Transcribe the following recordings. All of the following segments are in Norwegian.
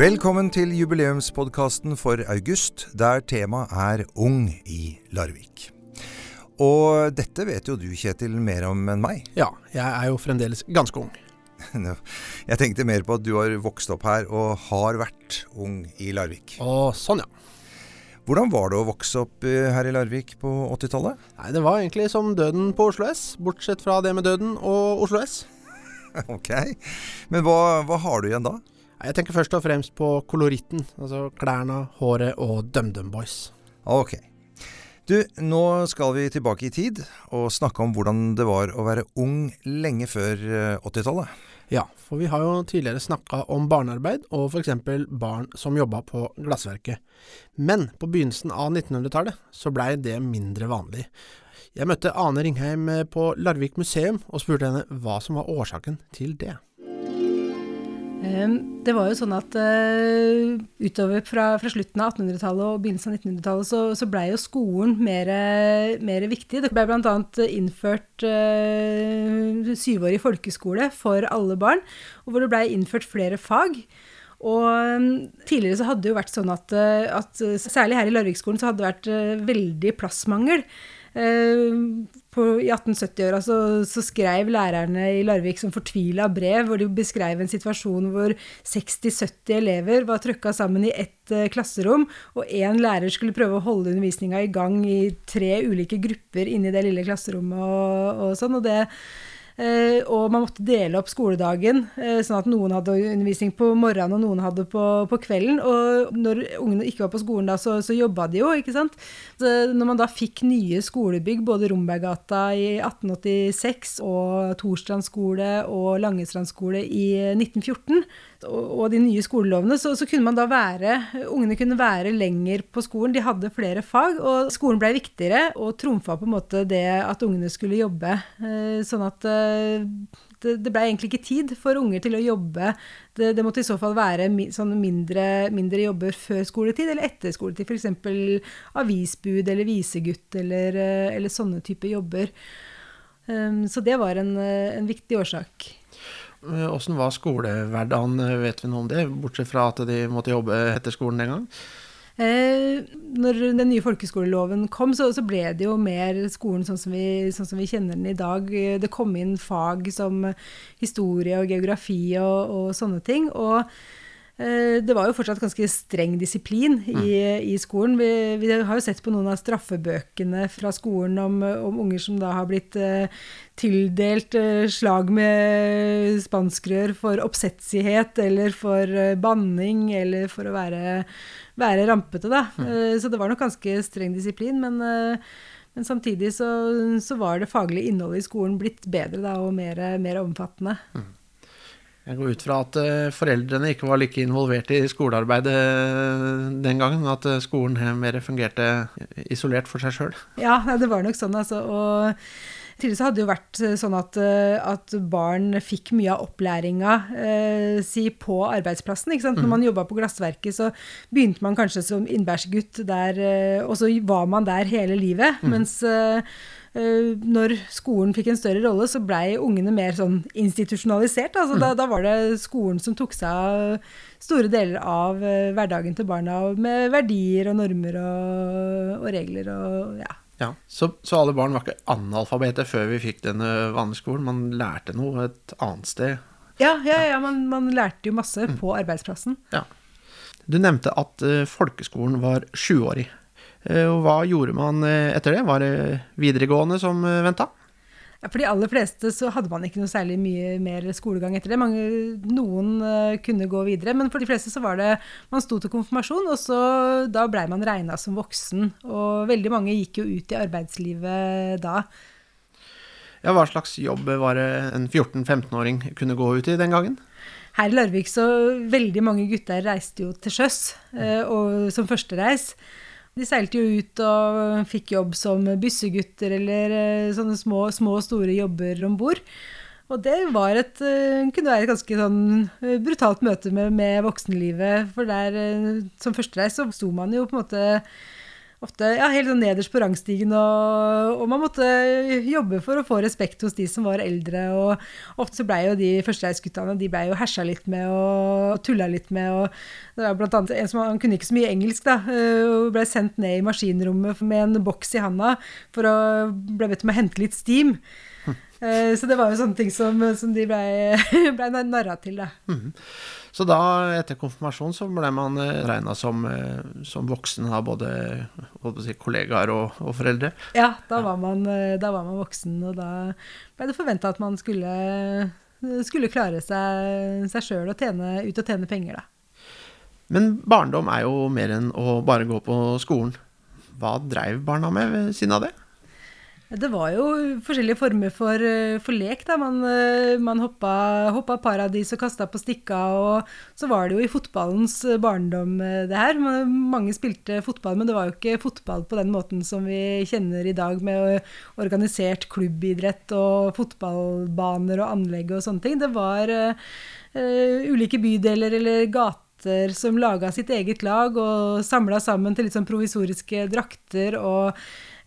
Velkommen til jubileumspodkasten for august, der temaet er Ung i Larvik. Og dette vet jo du, Kjetil, mer om enn meg. Ja, jeg er jo fremdeles ganske ung. Jeg tenkte mer på at du har vokst opp her og har vært ung i Larvik. Og sånn, ja. Hvordan var det å vokse opp eh, her i Larvik på 80-tallet? Nei, Det var egentlig som døden på Oslo S, bortsett fra det med døden og Oslo S. ok. Men hva, hva har du igjen da? Jeg tenker først og fremst på koloritten. Altså klærne, håret og DumDum Boys. Ok. Du, nå skal vi tilbake i tid og snakke om hvordan det var å være ung lenge før 80-tallet. Eh, ja, for vi har jo tidligere snakka om barnearbeid og f.eks. barn som jobba på glassverket. Men på begynnelsen av 1900-tallet så blei det mindre vanlig. Jeg møtte Ane Ringheim på Larvik museum og spurte henne hva som var årsaken til det. Ehm, det var jo sånn at uh, utover fra, fra, slutten av 1800-tallet og begynnelsen av 1900-tallet så, så blei jo skolen mer, mer, viktig. Det blei bl.a. innført uh, syvårig folkeskole for alle barn, og hvor det blei innført flere fag. Og um, tidligere så hadde det jo vært sånn at, at særlig her i Larvikskolen så hadde det vært veldig plassmangel. På, I 1870-åra så, så, skrev lærerne i Larvik som fortvila brev, hvor de beskrev en situasjon hvor 60-70 elever var trøkka sammen i ett uh, klasserom, og én lærer skulle prøve å holde undervisninga i gang i tre ulike grupper inni det lille klasserommet og, og sånn. og det og man måtte dele opp skoledagen, eh, sånn at noen hadde undervisning på morgenen og noen hadde på, på kvelden. Og når ungene ikke var på skolen da, så, så jobba de jo, ikke sant. Så når man da fikk nye skolebygg, både Romberggata i 1886 og Torstrand skole og Langestrand skole i 1914, og de nye skolelovene, så, så, kunne man da være Ungene kunne være lenger på skolen. De hadde flere fag, og skolen ble viktigere og trumfa på en måte det at ungene skulle jobbe. Eh, sånn at eh, det, det ble egentlig ikke tid for unger til å jobbe. Det, det måtte i så fall være sånn mindre, mindre, jobber før skoletid eller etter skoletid. F.eks. avisbud eller visegutt eller, eh, eller sånne type jobber. Så det var en, en viktig årsak. Åssen var skolehverdagen, vet vi noe om det? Bortsett fra at de måtte jobbe etter skolen den gang? Eh, når den nye folkeskoleloven kom, så, så, ble det jo mer skolen sånn som, vi, sånn som, vi, kjenner den i dag. Det kom inn fag som historie og geografi og, og sånne ting. Og Eh, det var jo fortsatt ganske streng disiplin i, mm. i skolen. Vi, vi, har jo sett på noen av straffebøkene fra skolen om, om unger som da har blitt uh, tildelt uh, slag med spanskrør for oppsetsighet eller for uh, banning eller for å være, være rampete, da. Mm. så det var nok ganske streng disiplin. men men samtidig så, så, var det faglige innholdet i skolen blitt bedre da, og mer, mer omfattende. Mm. Jeg går ut fra at uh, foreldrene ikke var like involvert i skolearbeidet uh, den gangen, at uh, skolen mer fungerte isolert for seg sjøl. Ja, det var nok sånn, altså. Og tidligere så hadde det jo vært sånn at, at barn fikk mye av opplæringa si på arbeidsplassen. ikke sant? Når mm. man jobba på glassverket, så begynte man kanskje som innbærsgutt der, og så var man der hele livet. Mm. mens Eh, når skolen fikk en større rolle, så blei ungene mer sånn institusjonalisert. Altså, mm. da, da, var det skolen som tok seg av store deler av uh, hverdagen til barna, med verdier og normer og, og regler og ja. ja så, så, alle barn var ikke analfabeter før vi fikk denne vanneskolen. Man lærte noe et annet sted? Ja, ja, ja man, man, lærte jo masse mm. på arbeidsplassen. Ja. Du nevnte at uh, folkeskolen var sjuårig. Eh, og hva gjorde man eh, etter det? Var det videregående som eh, venta? Ja, for de aller fleste så hadde man ikke noe særlig mye mer skolegang etter det. Mange, noen kunne gå videre, men for de fleste så var det Man sto til konfirmasjon, og så da blei man regna som voksen. Og veldig mange gikk jo ut i arbeidslivet da. Ja, Hva slags jobb var det en 14-15-åring kunne gå ut i den gangen? Her i Larvik så veldig mange gutter reiste jo til sjøs og som førstereis. De seilte jo ut og fikk jobb som byssegutter eller eh, sånne små, og store jobber om bord. Og det et, eh, kunne være et ganske sånn eh, brutalt møte med, med voksenlivet. For der som førstereis så sto man jo på en måte ofte ja, helt sånn nederst på rangstigen, og, og, man måtte jobbe for å få respekt hos de som var eldre. Og ofte så blei jo de førstereisguttene de ble jo hersa litt med og tulla litt med. og Det var blant annet en som han kunne ikke så mye engelsk, da, og ble sendt ned i maskinrommet med en boks i handa for å bli bedt om å hente litt steam. Eh, så det var jo sånne ting som, som de blei ble narra til, da. Mm. Så da, etter konfirmasjon, så ble man eh, regna som, eh, som, voksen av både si, kollegaer og, og, foreldre? Ja, da var, man, da var, man, voksen, og da ble det forventa at man skulle, skulle klare seg, seg sjøl og tjene, ut og tjene penger, da. Men barndom er jo mer enn å bare gå på skolen. Hva dreiv barna med ved siden av det? Det var jo forskjellige former for, eh, for lek. da. Man, eh, man hoppa, hoppa, paradis og kasta på stikka. Og så var det jo i fotballens barndom, eh, det her. Mange spilte fotball, men det var jo ikke fotball på den måten som vi kjenner i dag, med organisert klubbidrett og fotballbaner og anlegg og sånne ting. Det var uh, ulike bydeler eller gater som laga sitt eget lag og samla sammen til litt sånn provisoriske drakter. og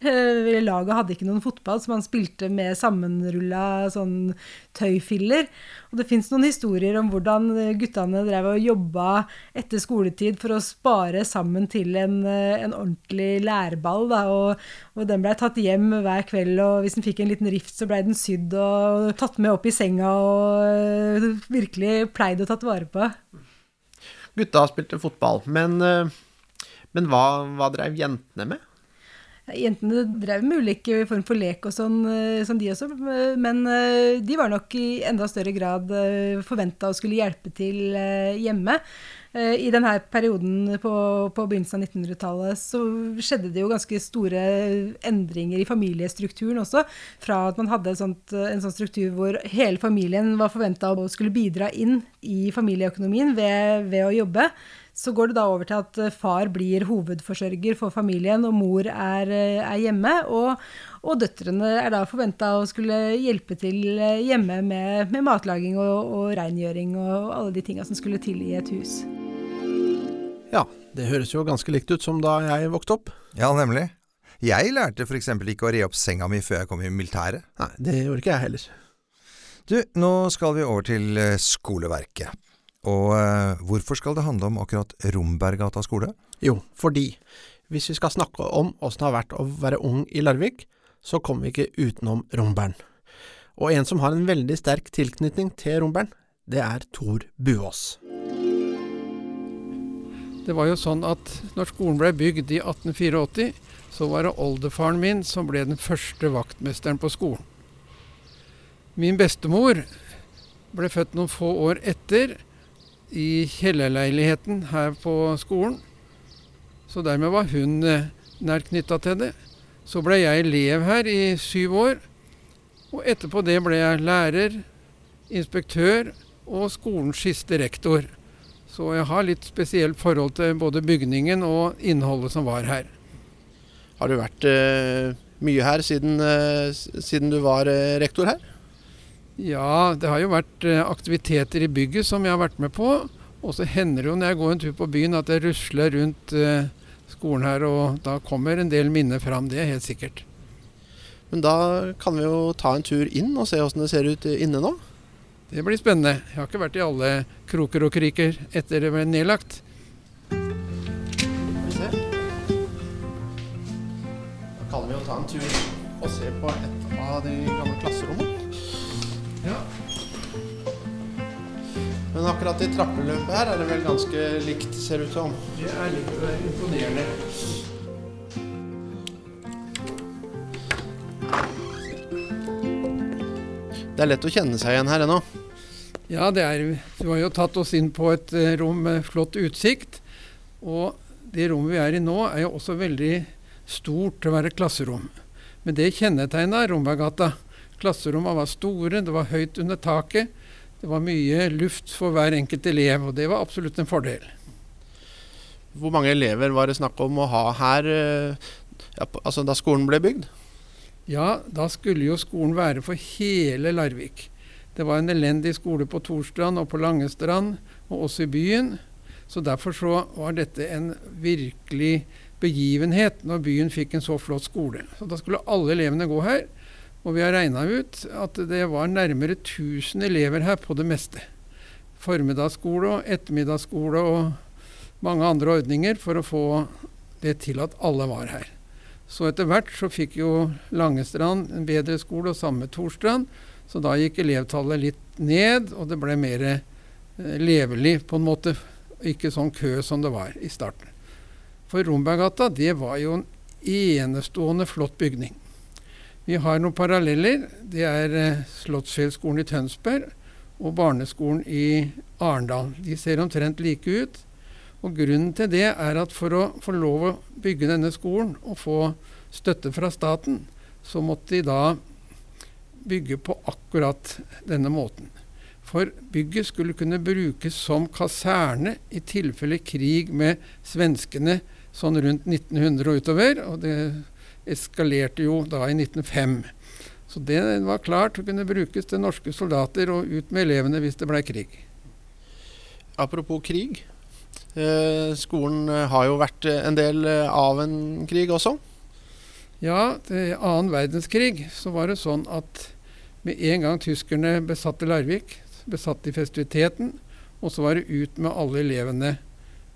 Eh, laget hadde ikke noen fotball, så man spilte med sammenrulla sånn tøyfiller. Og det fins noen historier om hvordan guttene drev og jobba etter skoletid for å spare sammen til en, eh, en ordentlig lærball. Da, og, og, den blei tatt hjem hver kveld, og hvis den fikk en liten rift, så blei den sydd og tatt med opp i senga og eh, virkelig pleid og tatt vare på. Gutta spilte fotball, men, men hva, hva drev jentene med? Jentene drev med ulike form for lek og sånn, eh, som de også, men eh, de var nok i enda større grad eh, forventa å skulle hjelpe til hjemme. I denne perioden på, på begynnelsen av 1900-tallet så skjedde det jo ganske store endringer i familiestrukturen også. Fra at man hadde sånt, en sånn struktur hvor hele familien var forventa å skulle bidra inn i familieøkonomien ved, ved å jobbe så går det da over til at eh, far blir hovedforsørger for familien, og mor er, eh, er hjemme. Og, og, døtrene er da forventa å skulle hjelpe til eh, hjemme med, med matlaging og, og rengjøring og alle de tinga som skulle til i et hus. Ja, det høres jo ganske likt ut som da jeg vokste opp. Ja, nemlig. Jeg lærte f.eks. ikke å re opp senga mi før jeg kom i militæret. Nei, det gjorde ikke jeg heller. Du, nå skal vi over til skoleverket. Og uh, hvorfor skal det handle om akkurat Rombergata skole? Jo, fordi hvis vi skal snakke om åssen det har vært å være ung i Larvik, så kommer vi ikke utenom Rombern. Og en som har en veldig sterk tilknytning til Rombern, det er Tor Buås. Det var jo sånn at når skolen ble bygd i 1884, så var det oldefaren min som ble den første vaktmesteren på skolen. Min bestemor ble født noen få år etter, i kjellerleiligheten her på skolen. Så dermed var hun eh, nær knytta til det. Så ble jeg elev her i syv år. Og etterpå det ble jeg lærer, inspektør og skolens siste rektor. Så jeg har litt spesielt forhold til både bygningen og innholdet som var her. Har du vært uh, mye her siden, uh, siden du var uh, rektor her? Ja, det har jo vært aktiviteter i bygget som jeg har vært med på. Og så hender det jo når jeg går en tur på byen at jeg rusler rundt skolen her, og da kommer en del minner fram. Det er helt sikkert. Men da kan vi jo ta en tur inn og se åssen det ser ut inne nå. Det blir spennende. Jeg har ikke vært i alle kroker og kriker etter det ble nedlagt. Da kan vi jo ta en tur og se på et av de gamle klasserommene. Ja. Men akkurat i trappeløpet her er det vel ganske likt, ser det ut som. Det er litt imponerende. Det er lett å kjenne seg igjen her ennå. Ja, det er Du har jo tatt oss inn på et eh, rom med flott utsikt. Og det rommet vi er i nå, er jo også veldig stort til å være klasserom. Men det kjennetegna Romberggata. Klasserommene var store, det var høyt under taket. Det var mye luft for hver enkelt elev, og det var absolutt en fordel. Hvor mange elever var det snakk om å ha her eh, ja, altså da skolen ble bygd? Ja, da skulle jo skolen være for hele Larvik. Det var en elendig skole på Torstrand og på Langestrand, og også i byen. Så derfor så var dette en virkelig begivenhet når byen fikk en så flott skole. Så da skulle alle elevene gå her. Og vi har regna ut at det var nærmere 1000 elever her på det meste. Formiddagsskole og ettermiddagsskole og mange andre ordninger for å få det til at alle var her. Så etter hvert så fikk jo Langestrand en bedre skole, og samme Torstrand. Så da gikk elevtallet litt ned, og det ble mer eh, levelig på en måte. Ikke sånn kø som det var i starten. For Romberggata, det var jo en enestående flott bygning. Vi har noen paralleller. Det er eh, Slottsfjellskolen i Tønsberg og barneskolen i Arendal. De ser omtrent like ut. Og Grunnen til det er at for å få lov å bygge denne skolen og få støtte fra staten, så måtte de da bygge på akkurat denne måten. For bygget skulle kunne brukes som kaserne i tilfelle krig med svenskene sånn rundt 1900 og utover. Og det eskalerte jo da i 1905. Så det var klart å kunne brukes til norske soldater og ut med elevene hvis det blei krig. Apropos krig. Eh, skolen eh, har jo vært eh, en del eh, av en krig også. Ja, til annen verdenskrig så var det sånn at med en gang tyskerne besatte Larvik, besatte de festiviteten, og så var det ut med alle elevene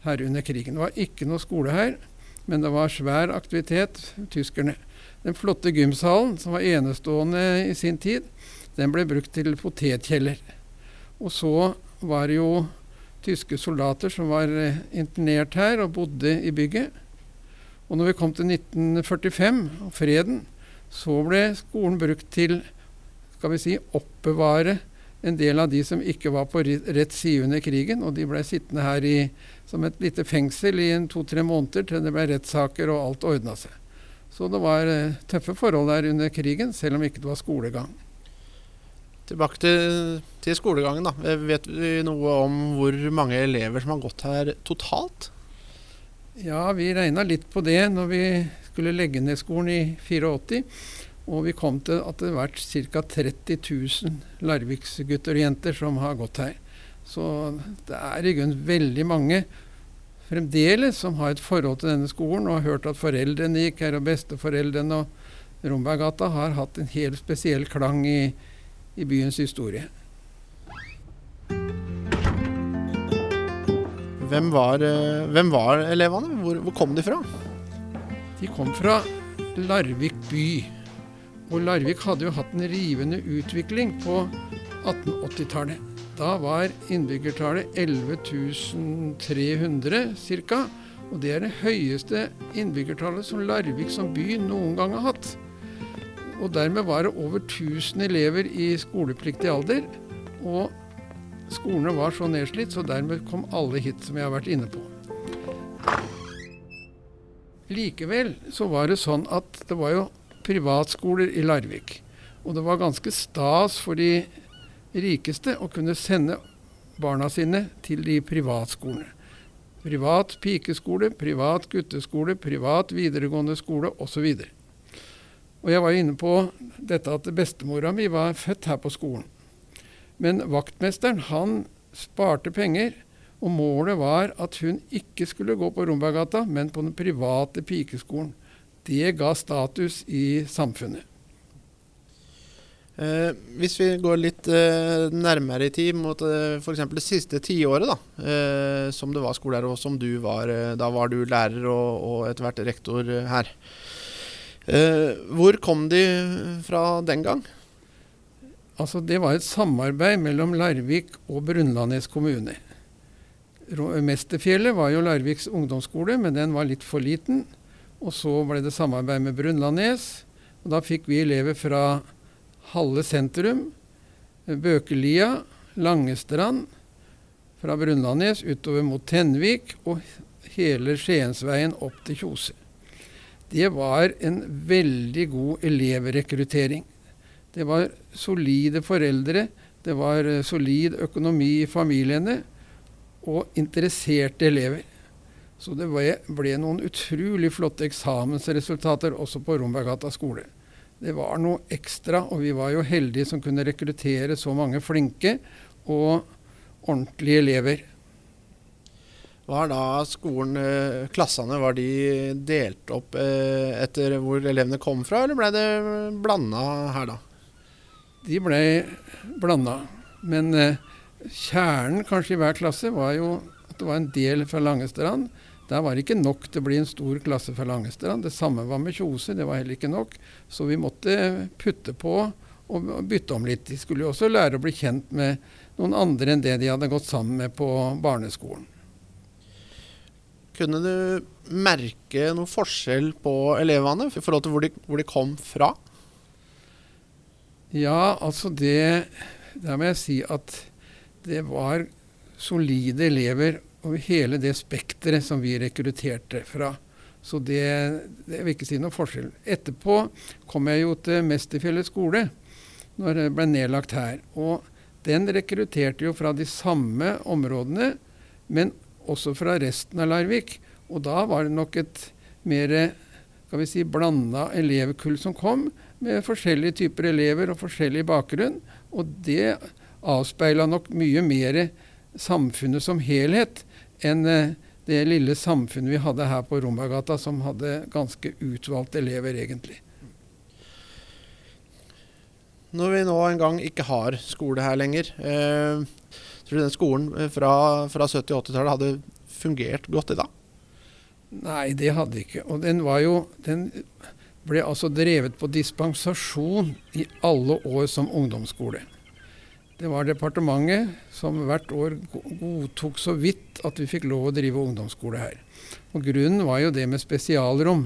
her under krigen. Det var ikke noe skole her, men det var svær aktivitet, tyskerne. Den flotte gymsalen, som var enestående i sin tid, den ble brukt til potetkjeller. Og så var det jo tyske soldater som var eh, internert her og bodde i bygget. Og når vi kom til 1945 og freden, så ble skolen brukt til skal vi si, oppbevare en del av de som ikke var på rett side under krigen. Og de ble sittende her i, som et lite fengsel i to-tre måneder til det ble rettssaker og alt ordna seg. Så det var uh, tøffe forhold der under krigen, selv om ikke det var skolegang. Tilbake til, til, skolegangen. da. Eh, vet vi noe om hvor mange elever som har gått her totalt? Ja, vi regna litt på det når vi skulle legge ned skolen i 84. Og vi kom til at det har vært ca. 30 000 Larviksgutter og -jenter som har gått her. Så det er i grunnen veldig mange fremdeles som har et forhold til denne skolen, og har hørt at foreldrene gikk her, og besteforeldrene. Og Romberggata har hatt en helt spesiell klang i, i byens historie. Hvem var, eh, hvem var elevene? Hvor, hvor, kom de fra? De kom fra Larvik by. Og Larvik hadde jo hatt en rivende utvikling på 1880-tallet. Da var innbyggertallet 11 300 ca. Og det er det høyeste innbyggertallet som Larvik som by noen gang har hatt. Og dermed var det over 1000 elever i skolepliktig alder. Og skolene var så nedslitt, så dermed kom alle hit, som jeg har vært inne på. Likevel så var det sånn at det var jo privatskoler i Larvik. Og det var ganske stas for de rikeste å kunne sende barna sine til de privatskolene. Privat pikeskole, privat gutteskole, privat videregående skole osv. Og jeg var inne på dette at bestemora mi var født her på skolen. Men vaktmesteren han sparte penger, og målet var at hun ikke skulle gå på Rombagata, men på den private pikeskolen. Det ga status i samfunnet. Eh, hvis vi går litt eh, nærmere i tid, mot eh, f.eks. det siste tiåret, da, eh, som det var skolelærer, og som du var eh, Da var du lærer og, og etter hvert rektor her. Eh, hvor kom de fra den gang? Altså, det var et samarbeid mellom Larvik og Brunlandnes kommune. Mesterfjellet var jo Larviks ungdomsskole, men den var litt for liten. Og så ble det samarbeid med Brunlandnes. Og da fikk vi elever fra Halle sentrum, Bøkelia, Langestrand, fra Brunlandnes utover mot Tenvik og hele Skiensveien opp til Kjose det var en veldig god elevrekruttering. Det var solide foreldre, det var eh, solid økonomi i familiene og interesserte elever. Så det ble, ble noen utrolig flotte eksamensresultater også på Rombergata skole. Det var noe ekstra, og vi var jo heldige som kunne rekruttere så mange flinke og ordentlige elever. Var da skolen, eh, klassene, var de delt opp eh, etter hvor elevene kom fra, eller ble det blanda her da? De ble blanda. Men eh, kjernen kanskje i hver klasse var jo at det var en del fra Langestrand. Der var det ikke nok til å bli en stor klasse fra Langestrand. Det samme var med Kjose, det var heller ikke nok. Så vi måtte putte på og bytte om litt. De skulle jo også lære å bli kjent med noen andre enn det de hadde gått sammen med på barneskolen. Kunne du merke noen forskjell på elevene i forhold til hvor de, hvor de kom fra? Ja, altså det Der må jeg si at det var solide elever over hele det spekteret som vi rekrutterte fra. Så det, det vil ikke si noe forskjell. Etterpå kom jeg jo til Mesterfjellet skole, når det ble nedlagt her. Og den rekrutterte jo fra de samme områdene, men også fra resten av Larvik. Og da var det nok et mer skal vi si, blanda elevkull som kom, med forskjellige typer elever og forskjellig bakgrunn. Og det avspeila nok mye mer samfunnet som helhet enn eh, det lille samfunnet vi hadde her på Rombergata, som hadde ganske utvalgte elever, egentlig. Når vi nå en gang ikke har skole her lenger, eh, tror du den skolen eh, fra, fra 70- og 80-tallet hadde fungert godt i dag? Nei, det hadde ikke. Og den var jo Den ble altså drevet på dispensasjon i alle år som ungdomsskole. Det var departementet som hvert år godtok så vidt at vi fikk lov å drive ungdomsskole her. Og Grunnen var jo det med spesialrom.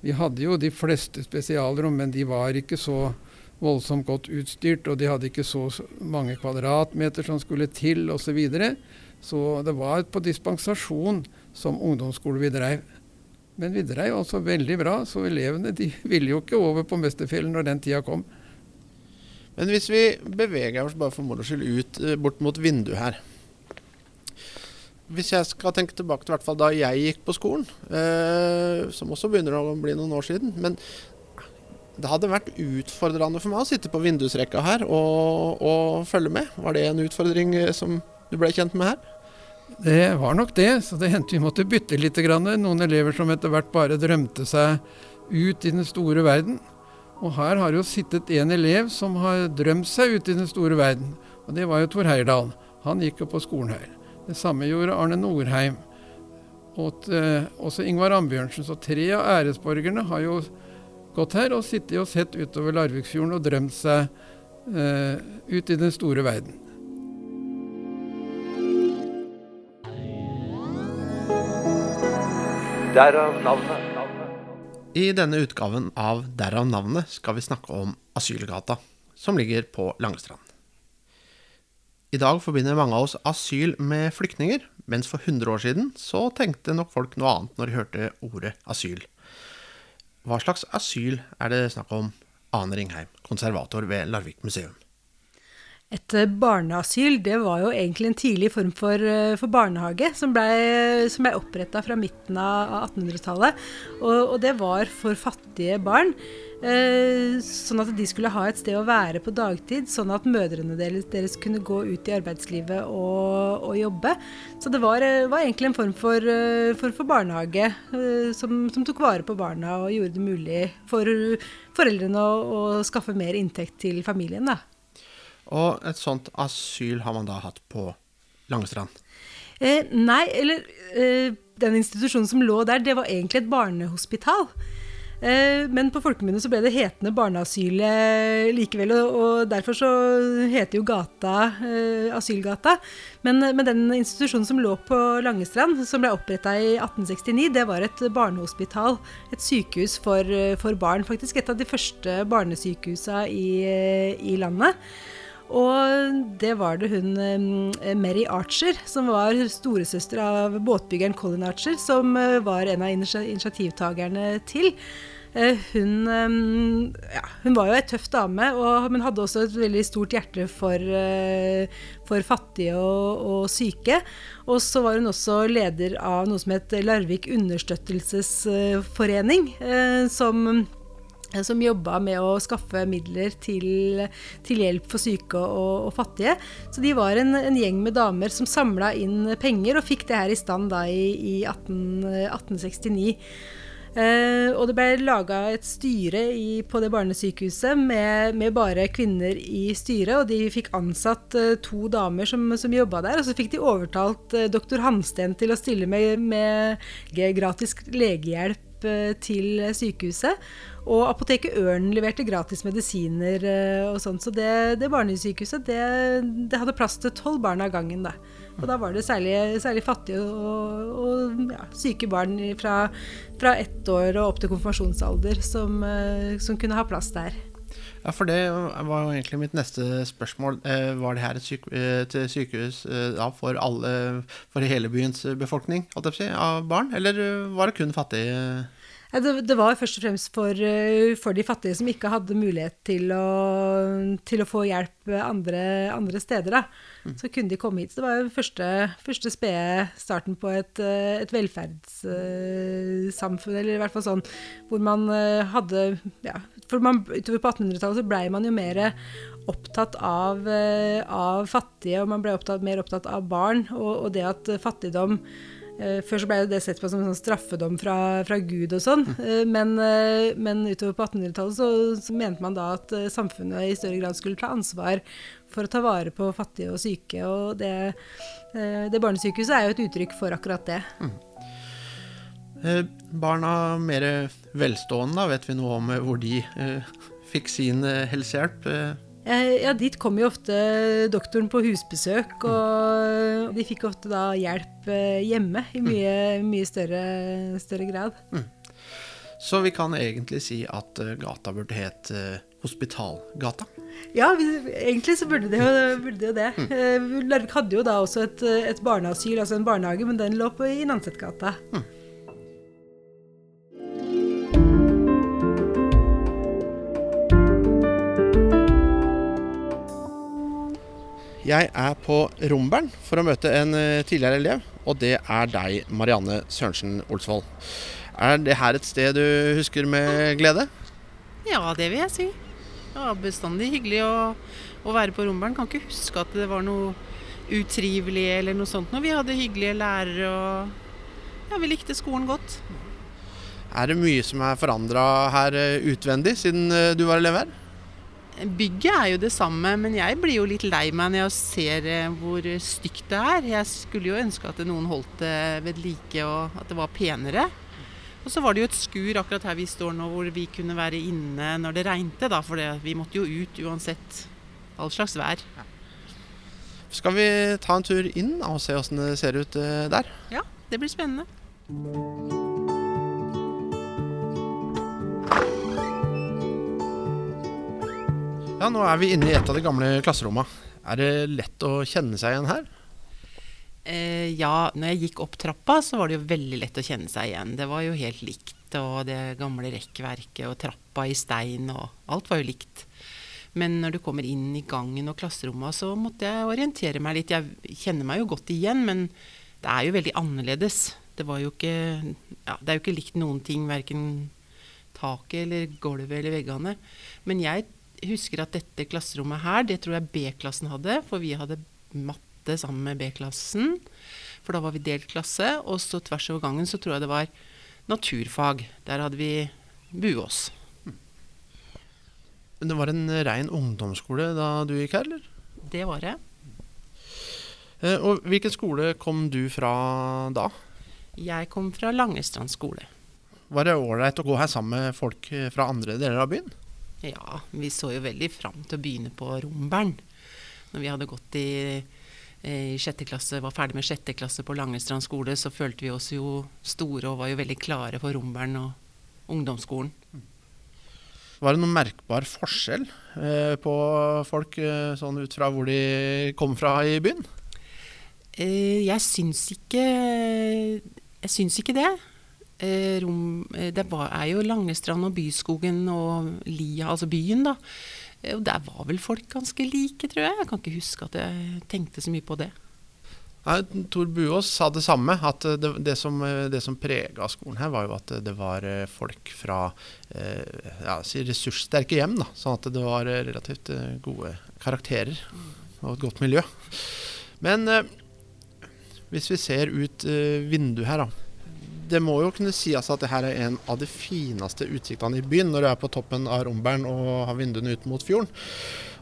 Vi hadde jo de fleste spesialrom, men de var ikke så voldsomt godt utstyrt, og de hadde ikke så mange kvadratmeter som skulle til osv. Så, videre. så det var på dispensasjon som ungdomsskole vi dreiv. Men vi dreiv altså veldig bra, så elevene de ville jo ikke over på Mesterfjellet når den tida kom. Men hvis vi beveger oss bare for moro skyld ut eh, bort mot vinduet her Hvis jeg skal tenke tilbake til hvert fall da jeg gikk på skolen, eh, som også begynner å bli noen år siden Men det hadde vært utfordrende for meg å sitte på vindusrekka her og, og følge med. Var det en utfordring eh, som du ble kjent med her? Det var nok det, så det hendte vi måtte bytte litt. Noen elever som etter hvert bare drømte seg ut i den store verden. Og her har jo sittet en elev som har drømt seg ut i den store verden. Og det var jo Tor Heyerdahl. Han gikk jo på skolen her. Det samme gjorde Arne Norheim. Og uh, også Ingvar Ambjørnsen. Så tre av æresborgerne har jo gått her og sittet og sett utover Larviksfjorden og drømt seg eh, ut i den store verden. Derav navnet. I denne utgaven av Derav navnet skal vi snakke om Asylgata, som ligger på Langestrand. I dag forbinder mange av oss asyl med flyktninger, mens for 100 år siden så tenkte nok folk noe annet når de hørte ordet asyl. Hva slags asyl er det snakk om? Ane Ringheim, konservator ved Larvik museum. Et eh, barneasyl det var jo egentlig en tidlig form for, eh, for barnehage, som ble, som ble oppretta fra midten av 1800-tallet. Og, og, det var for fattige barn. Eh, sånn at de skulle ha et sted å være på dagtid, sånn at mødrene deres, deres kunne gå ut i arbeidslivet og, og jobbe. Så det var, eh, var, egentlig en form for, for, for barnehage eh, som, som, tok vare på barna og gjorde det mulig for foreldrene å, å skaffe mer inntekt til familien. da. Og et sånt asyl har man da hatt på Langestrand? Eh, nei, eller eh, den institusjonen som lå der, det var egentlig et barnehospital. Eh, men på folkemunne så ble det hetende Barneasylet likevel, og, og derfor så heter jo gata eh, Asylgata. Men, men, den institusjonen som lå på Langestrand, som ble oppretta i 1869, det var et barnehospital. Et sykehus for, for barn. Faktisk et av de første barnesykehusa i, i landet. Og det var det hun eh, Mary Archer, som var storesøster av båtbyggeren Colin Archer, som eh, var en av initiativtakerne til. Eh, hun, ja, hun, var jo ei tøff dame, og, men hadde også et veldig stort hjerte for, for fattige og, og, syke. Og så var hun også leder av noe som het Larvik understøttelsesforening, som som jobba med å skaffe midler til, til hjelp for syke og, og, fattige. Så de var en, en gjeng med damer som samla inn penger og fikk det her i stand da i, i 18, 1869. Eh, og det ble laga et styre i, på det barnesykehuset med, med, bare kvinner i styret. Og de fikk ansatt eh, to damer som, som jobba der. Og så fikk de overtalt eh, doktor Hansten til å stille med, med gratis legehjelp eh, til sykehuset. Og apoteket Ørnen leverte gratis medisiner eh, og sånt. Så det, det barnesykehuset det, det, hadde plass til tolv barn av gangen. da. Og da var det særlig, særlig fattige og, og ja, syke barn fra, fra ett år og opp til konfirmasjonsalder som, eh, som, kunne ha plass der. Ja, for det var jo egentlig mitt neste spørsmål. Eh, var det her et syke, et sykehus da, for, alle, for hele byens befolkning av barn, eller var det kun fattige? Det, det, var først og fremst for, eh, for, de fattige som ikke hadde mulighet til å, til å få hjelp andre, andre steder. Mm. Så kunne de komme hit. Så det var jo første, første spede starten på et, eh, et velferdssamfunn, eller i hvert fall sånn hvor man eh, hadde ja, for man, Utover på 1800-tallet så blei man jo mer opptatt av, av, fattige, og man ble opptatt, mer opptatt av barn, og, og det at fattigdom Eh, før så ble det sett på som en sånn straffedom fra, fra Gud og sånn, mm. men, eh, men, utover på 1800-tallet så, så, mente man da at samfunnet i større grad skulle ta ansvar for å ta vare på fattige og syke. Og det, det barnesykehuset er jo et uttrykk for akkurat det. Mm. Barna mer velstående, vet vi noe om hvor de fikk sin helsehjelp? Ja, dit kom jo ofte doktoren på husbesøk, og de fikk ofte da hjelp eh, hjemme i mye, mye større, større, grad. Mm. Så vi kan egentlig si at eh, gata burde het eh, Hospitalgata? Ja, vi, egentlig så burde det jo, burde jo det. Mm. Larvik hadde jo da også et, et barneasyl, altså en barnehage, men den lå på i Nansetgata. Mm. Jeg er på Rombern for å møte en eh, tidligere elev, og det er deg, Marianne Sørensen Olsvold. Er det her et sted du husker med glede? Ja, det vil jeg si. Det var bestandig hyggelig å, å være på Rombern. Kan ikke huske at det var noe utrivelig eller noe sånt. Når vi hadde hyggelige lærere og ja, vi likte skolen godt. Er det mye som er forandra her eh, utvendig siden eh, du var elev her? Bygget er jo det samme, men jeg blir jo litt lei meg når jeg ser eh, hvor stygt det er. Jeg skulle jo ønske at noen holdt det ved like, og at det var penere. Og så var det jo et skur akkurat her vi står nå, hvor vi kunne være inne når det regnet. da, For vi måtte jo ut uansett all slags vær. Skal vi ta en tur inn og se åssen det ser ut eh, der? Ja, det blir spennende. Ja, Nå er vi inne i et av de gamle klasserommene. Er det lett å kjenne seg igjen her? Eh, ja, når jeg gikk opp trappa, så var det jo veldig lett å kjenne seg igjen. Det var jo helt likt. Og det gamle rekkverket og trappa i stein og alt var jo likt. Men når du kommer inn i gangen og klasseromma, så måtte jeg orientere meg litt. Jeg kjenner meg jo godt igjen, men det er jo veldig annerledes. Det, jo ikke, ja, det er jo ikke likt noen ting, verken taket eller gulvet eller veggene. Men jeg husker at dette klasserommet her, det tror jeg B-klassen hadde, for vi hadde matte sammen med B-klassen. For da var vi delt klasse. Og så tvers over gangen så tror jeg det var naturfag. Der hadde vi Buås. Det var en rein ungdomsskole da du gikk her, eller? Det var det. Eh, og hvilken skole kom du fra da? Jeg kom fra Langestrand skole. Var det ålreit å gå her sammen med folk fra andre deler av byen? Ja, vi så jo veldig fram til å begynne på Rombern. Når vi hadde gått i, eh, i sjette klasse, var ferdig med sjette klasse på Langestrand skole, så følte vi oss jo store og var jo veldig klare for Rombern og ungdomsskolen. Var det noen merkbar forskjell eh, på folk eh, sånn ut fra hvor de kom fra i byen? Eh, jeg syns ikke Jeg syns ikke det. Eh, rom, eh, det var, er jo Langestrand og Byskogen og Lia, altså byen, da. Eh, og der var vel folk ganske like, tror jeg. Jeg kan ikke huske at jeg tenkte så mye på det. Nei, Tor Buås sa det samme. At det, det som, som prega skolen her, var jo at det var folk fra ja, ressurssterke hjem. Da, sånn at det var relativt gode karakterer og et godt miljø. Men hvis vi ser ut vinduet her, da. Det må jo kunne sies at det her er en av de fineste utsiktene i byen når du er på toppen av Rombern og har vinduene ut mot fjorden.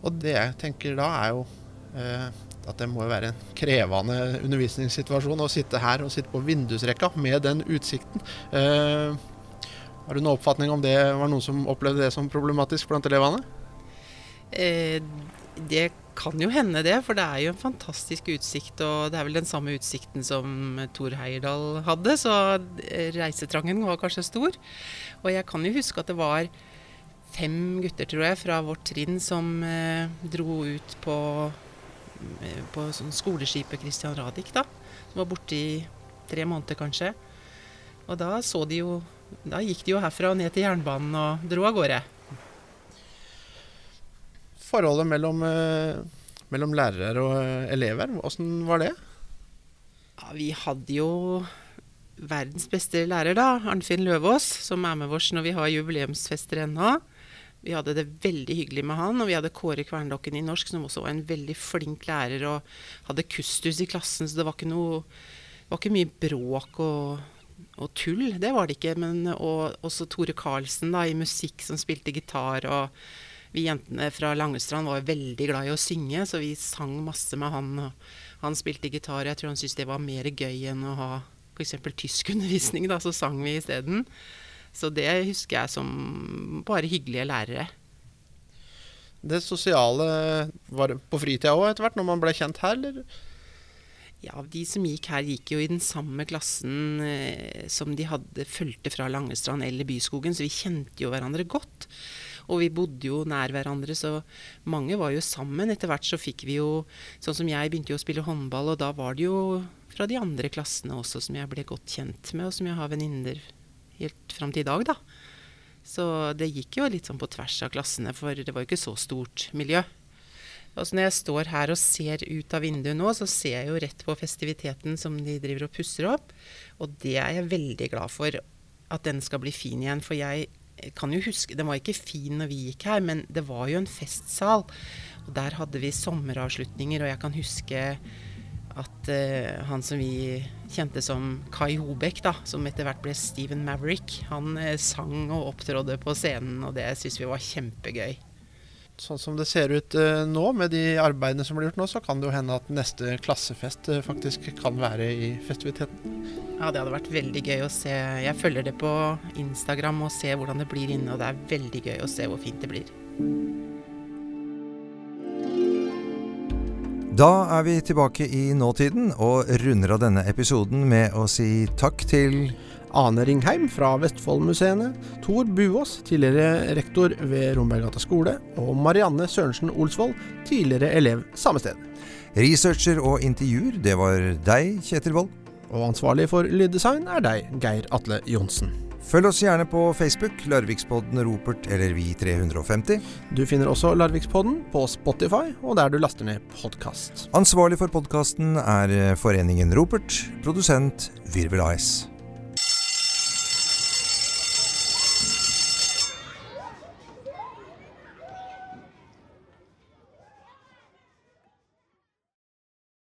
Og det jeg tenker da, er jo eh, at det må være en krevende undervisningssituasjon å sitte her og sitte på vindusrekka med den utsikten. Eh, har du noen oppfatning om det var noen som opplevde det som problematisk blant elevene? Eh, det kan jo hende det, for det er jo en fantastisk utsikt. Og det er vel den samme utsikten som Thor Heyerdahl hadde, så reisetrangen var kanskje stor. Og jeg kan jo huske at det var fem gutter, tror jeg, fra vårt trinn som eh, dro ut på på sånn skoleskipet Christian Radich, da. Som var borte i tre måneder, kanskje. Og da så de jo Da gikk de jo herfra og ned til jernbanen og dro av gårde. Forholdet mellom, eh, mellom lærere og eh, elever, åssen var det? Ja, vi hadde jo verdens beste lærer, da. Arnfinn Løvaas, som er med oss når vi har jubileumsfester ennå. Vi hadde det veldig hyggelig med han, og vi hadde Kåre Kverndokken i norsk, som også var en veldig flink lærer og hadde kustus i klassen, så det var ikke noe var ikke mye bråk og, og, tull. Det var det ikke. Men og, også Tore Karlsen da, i musikk, som spilte gitar. Og vi jentene fra Langestrand var veldig glad i å synge, så vi sang masse med han. Han spilte gitar. og Jeg tror han syntes det var mer gøy enn å ha f.eks. tyskundervisning, da, så sang vi isteden. Så det husker jeg som bare hyggelige lærere. Det sosiale var på fritida òg etter hvert, når man ble kjent her, eller? Ja, de som gikk her, gikk jo i den samme klassen eh, som de hadde fulgte fra Langestrand eller Byskogen, så vi kjente jo hverandre godt. Og vi bodde jo nær hverandre, så mange var jo sammen. Etter hvert så fikk vi jo Sånn som jeg begynte jo å spille håndball, og da var det jo fra de andre klassene også som jeg ble godt kjent med, og som jeg har venninner helt fram til i dag, da. Så det gikk jo litt sånn på tvers av klassene, for det var jo ikke så stort miljø. Og så når jeg står her og ser ut av vinduet nå, så ser jeg jo rett på festiviteten som de driver og pusser opp. Og det er jeg veldig glad for, at den skal bli fin igjen. For jeg kan jo huske Den var ikke fin når vi gikk her, men det var jo en festsal. Og der hadde vi sommeravslutninger, og jeg kan huske at uh, han som vi kjente som Kai Hobek, da, som etter hvert ble Steven Maverick, han uh, sang og opptrådde på scenen, og det syns vi var kjempegøy. Sånn som det ser ut uh, nå, med de arbeidene som blir gjort nå, så kan det jo hende at neste klassefest faktisk kan være i festiviteten. Ja, det hadde vært veldig gøy å se. Jeg følger det på Instagram og ser hvordan det blir inne, og det er veldig gøy å se hvor fint det blir. Da er vi tilbake i nåtiden og runder av denne episoden med å si takk til Ane Ringheim fra Vestfoldmuseene, Tor Buås, tidligere rektor ved Romberggata skole, og Marianne Sørensen Olsvold, tidligere elev samme sted. Researcher og intervjuer, det var deg, Kjetil Wold. Og ansvarlig for lyddesign er deg, Geir Atle Johnsen. Følg oss gjerne på Facebook, Larvikspodden Ropert eller Vi350. Du finner også Larvikspodden på Spotify og der du laster ned podkast. Ansvarlig for podkasten er Foreningen Ropert. Produsent Virvel AS.